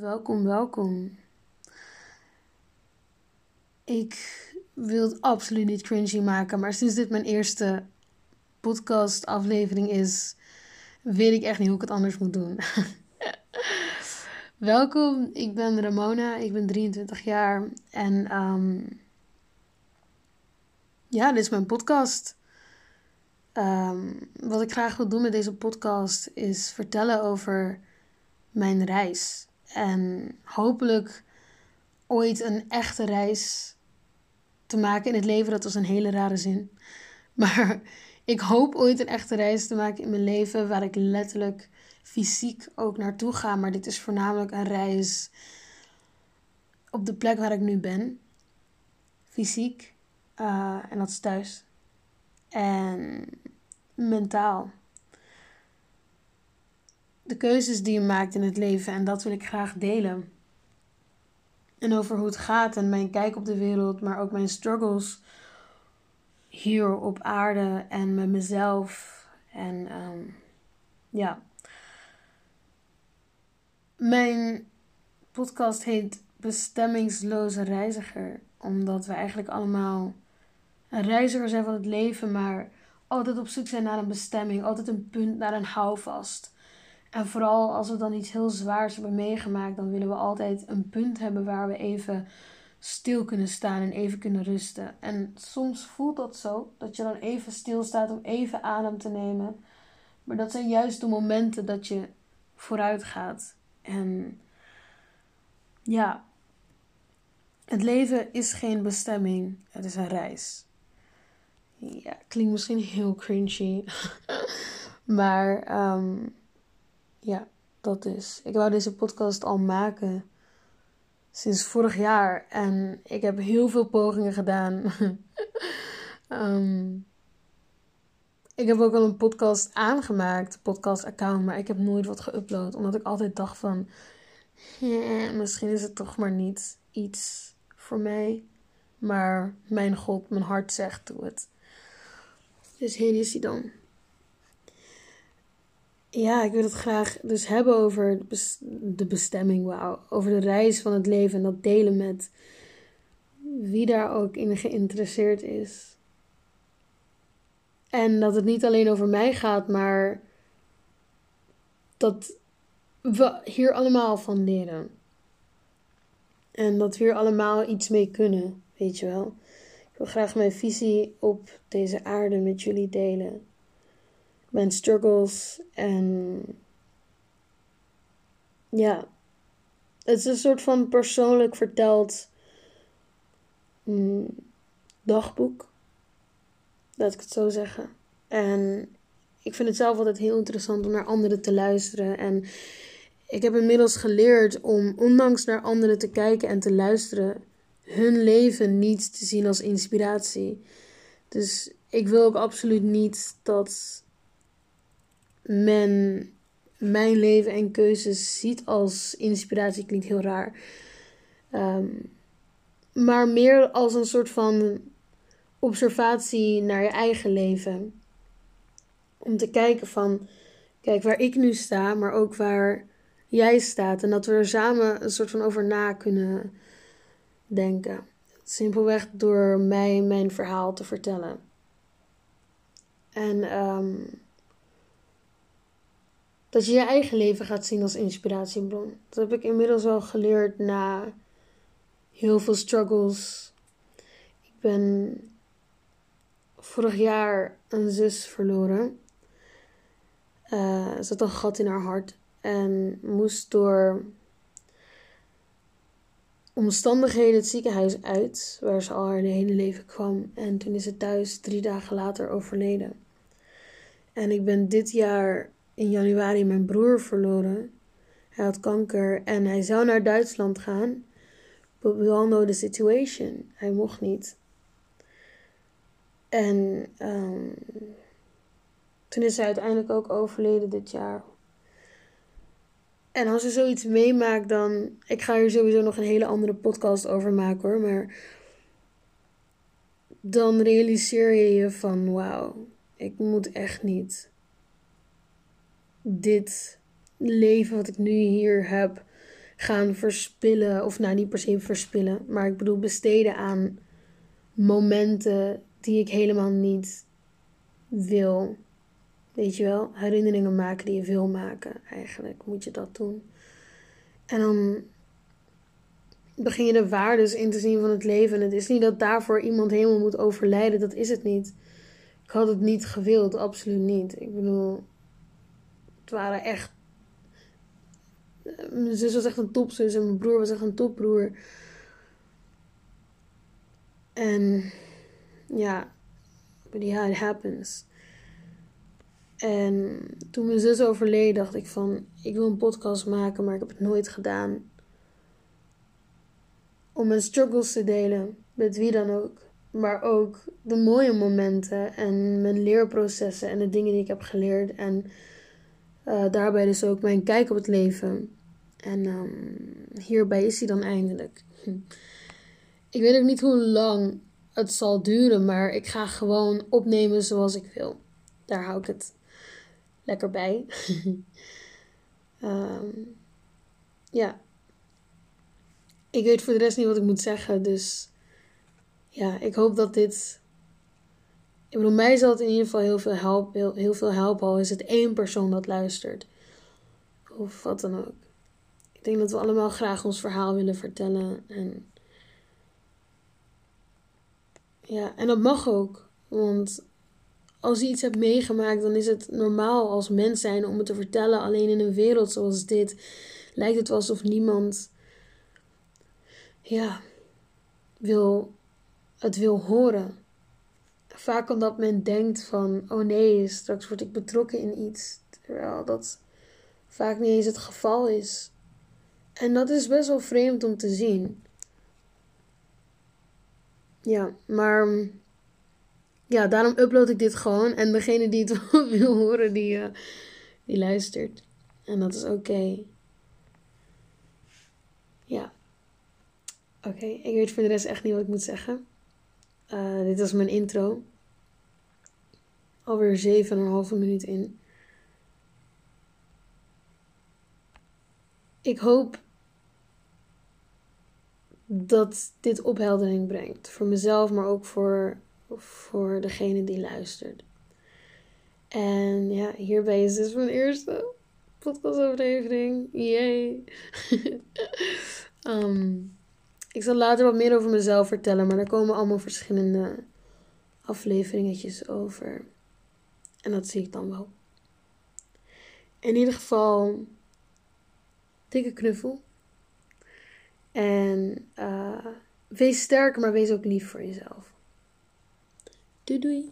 Welkom, welkom. Ik wil het absoluut niet cringy maken, maar sinds dit mijn eerste podcast aflevering is, weet ik echt niet hoe ik het anders moet doen. welkom, ik ben Ramona, ik ben 23 jaar en um, ja, dit is mijn podcast. Um, wat ik graag wil doen met deze podcast is vertellen over mijn reis. En hopelijk ooit een echte reis te maken in het leven. Dat was een hele rare zin. Maar ik hoop ooit een echte reis te maken in mijn leven waar ik letterlijk fysiek ook naartoe ga. Maar dit is voornamelijk een reis op de plek waar ik nu ben. Fysiek. Uh, en dat is thuis. En mentaal. De keuzes die je maakt in het leven en dat wil ik graag delen. En over hoe het gaat en mijn kijk op de wereld, maar ook mijn struggles hier op aarde en met mezelf. En um, ja. Mijn podcast heet Bestemmingsloze Reiziger, omdat we eigenlijk allemaal een reiziger zijn van het leven, maar altijd op zoek zijn naar een bestemming, altijd een punt, naar een houvast. En vooral als we dan iets heel zwaars hebben meegemaakt, dan willen we altijd een punt hebben waar we even stil kunnen staan en even kunnen rusten. En soms voelt dat zo, dat je dan even stilstaat om even adem te nemen. Maar dat zijn juist de momenten dat je vooruit gaat. En ja, het leven is geen bestemming, het is een reis. Ja, klinkt misschien heel cringy. maar um, ja, dat is. Ik wou deze podcast al maken sinds vorig jaar. En ik heb heel veel pogingen gedaan. um, ik heb ook al een podcast aangemaakt, podcast-account, maar ik heb nooit wat geüpload. Omdat ik altijd dacht van, misschien is het toch maar niet iets voor mij. Maar mijn God, mijn hart zegt, doe het. Dus hier is hij dan. Ja, ik wil het graag dus hebben over de bestemming. Over de reis van het leven en dat delen met wie daar ook in geïnteresseerd is. En dat het niet alleen over mij gaat, maar dat we hier allemaal van leren. En dat we hier allemaal iets mee kunnen, weet je wel. Ik wil graag mijn visie op deze aarde met jullie delen mijn struggles en ja, het is een soort van persoonlijk verteld mm, dagboek, laat ik het zo zeggen. En ik vind het zelf altijd heel interessant om naar anderen te luisteren en ik heb inmiddels geleerd om ondanks naar anderen te kijken en te luisteren, hun leven niet te zien als inspiratie. Dus ik wil ook absoluut niet dat men mijn leven en keuzes ziet als inspiratie, klinkt heel raar. Ehm, maar meer als een soort van observatie naar je eigen leven. Om te kijken van, kijk waar ik nu sta, maar ook waar jij staat. En dat we er samen een soort van over na kunnen denken. Simpelweg door mij mijn verhaal te vertellen. En um, dat je je eigen leven gaat zien als inspiratiebron. Dat heb ik inmiddels al geleerd na heel veel struggles. Ik ben vorig jaar een zus verloren. Uh, er zat een gat in haar hart en moest door omstandigheden het ziekenhuis uit, waar ze al haar hele leven kwam. En toen is ze thuis drie dagen later overleden. En ik ben dit jaar in januari mijn broer verloren. Hij had kanker en hij zou naar Duitsland gaan. But we all know the situation. Hij mocht niet. En um, toen is hij uiteindelijk ook overleden dit jaar. En als je zoiets meemaakt, dan. Ik ga hier sowieso nog een hele andere podcast over maken hoor. Maar. Dan realiseer je je van: wauw, ik moet echt niet dit leven wat ik nu hier heb gaan verspillen. Of nou, niet per se verspillen. Maar ik bedoel besteden aan momenten die ik helemaal niet wil. Weet je wel? Herinneringen maken die je wil maken. Eigenlijk moet je dat doen. En dan begin je de waardes in te zien van het leven. En het is niet dat daarvoor iemand helemaal moet overlijden. Dat is het niet. Ik had het niet gewild, absoluut niet. Ik bedoel, het waren echt. Mijn zus was echt een topzus en mijn broer was echt een topbroer. En ja, but yeah, it happens. En toen mijn zus overleed, dacht ik van, ik wil een podcast maken, maar ik heb het nooit gedaan. Om mijn struggles te delen, met wie dan ook. Maar ook de mooie momenten en mijn leerprocessen en de dingen die ik heb geleerd. En uh, daarbij dus ook mijn kijk op het leven. En um, hierbij is hij dan eindelijk. Ik weet ook niet hoe lang het zal duren, maar ik ga gewoon opnemen zoals ik wil. Daar hou ik het lekker bij. um, ja. Ik weet voor de rest niet wat ik moet zeggen, dus ja, ik hoop dat dit. Bedoel, mij zal het in ieder geval heel veel helpen, heel, heel veel helpen, al is het één persoon dat luistert. Of wat dan ook. Ik denk dat we allemaal graag ons verhaal willen vertellen. En ja, en dat mag ook. Want als je iets hebt meegemaakt, dan is het normaal als mens zijn om het te vertellen. Alleen in een wereld zoals dit lijkt het alsof niemand ja, wil, het wil horen. Vaak omdat men denkt van, oh nee, straks word ik betrokken in iets. Terwijl dat vaak niet eens het geval is. En dat is best wel vreemd om te zien. Ja, maar ja, daarom upload ik dit gewoon. En degene die het wil horen, die, uh, die luistert. En dat is oké. Ja. Oké, ik weet voor de rest echt niet wat ik moet zeggen. Uh, dit was mijn intro. Alweer 7,5 minuut in. Ik hoop dat dit opheldering brengt. Voor mezelf, maar ook voor, voor degene die luistert. En ja, hierbij is dus mijn eerste podcastaflevering. Yay! um, ik zal later wat meer over mezelf vertellen, maar er komen allemaal verschillende afleveringetjes over. En dat zie ik dan wel. In ieder geval, dikke knuffel. En uh, wees sterk, maar wees ook lief voor jezelf. Doei doei.